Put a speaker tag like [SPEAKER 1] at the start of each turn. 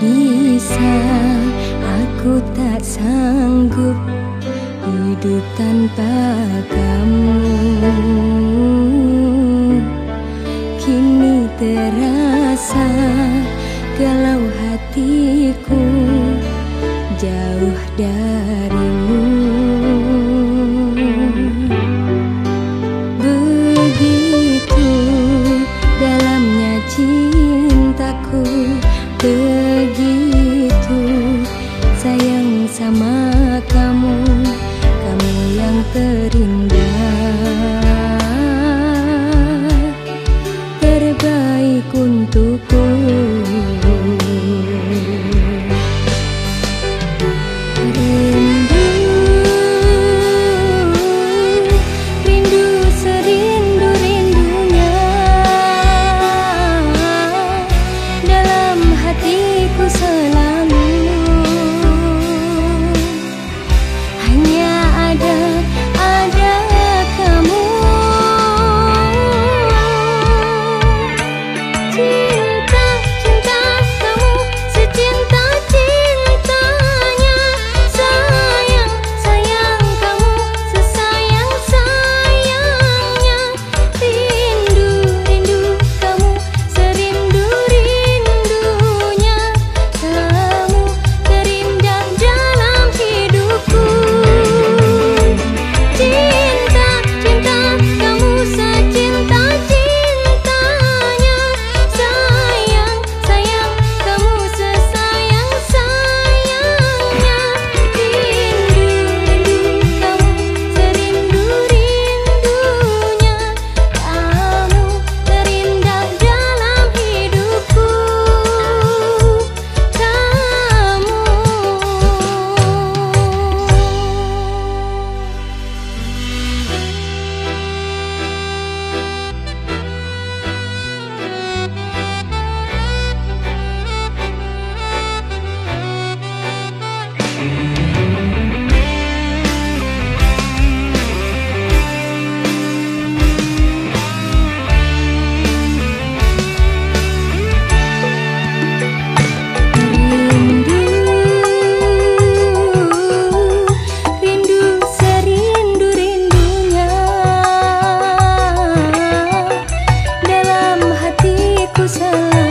[SPEAKER 1] bisa Aku tak sanggup hidup tanpa kamu. Kini terasa galau hatiku Jauh darimu terindah. Terbaik untukku. Yeah.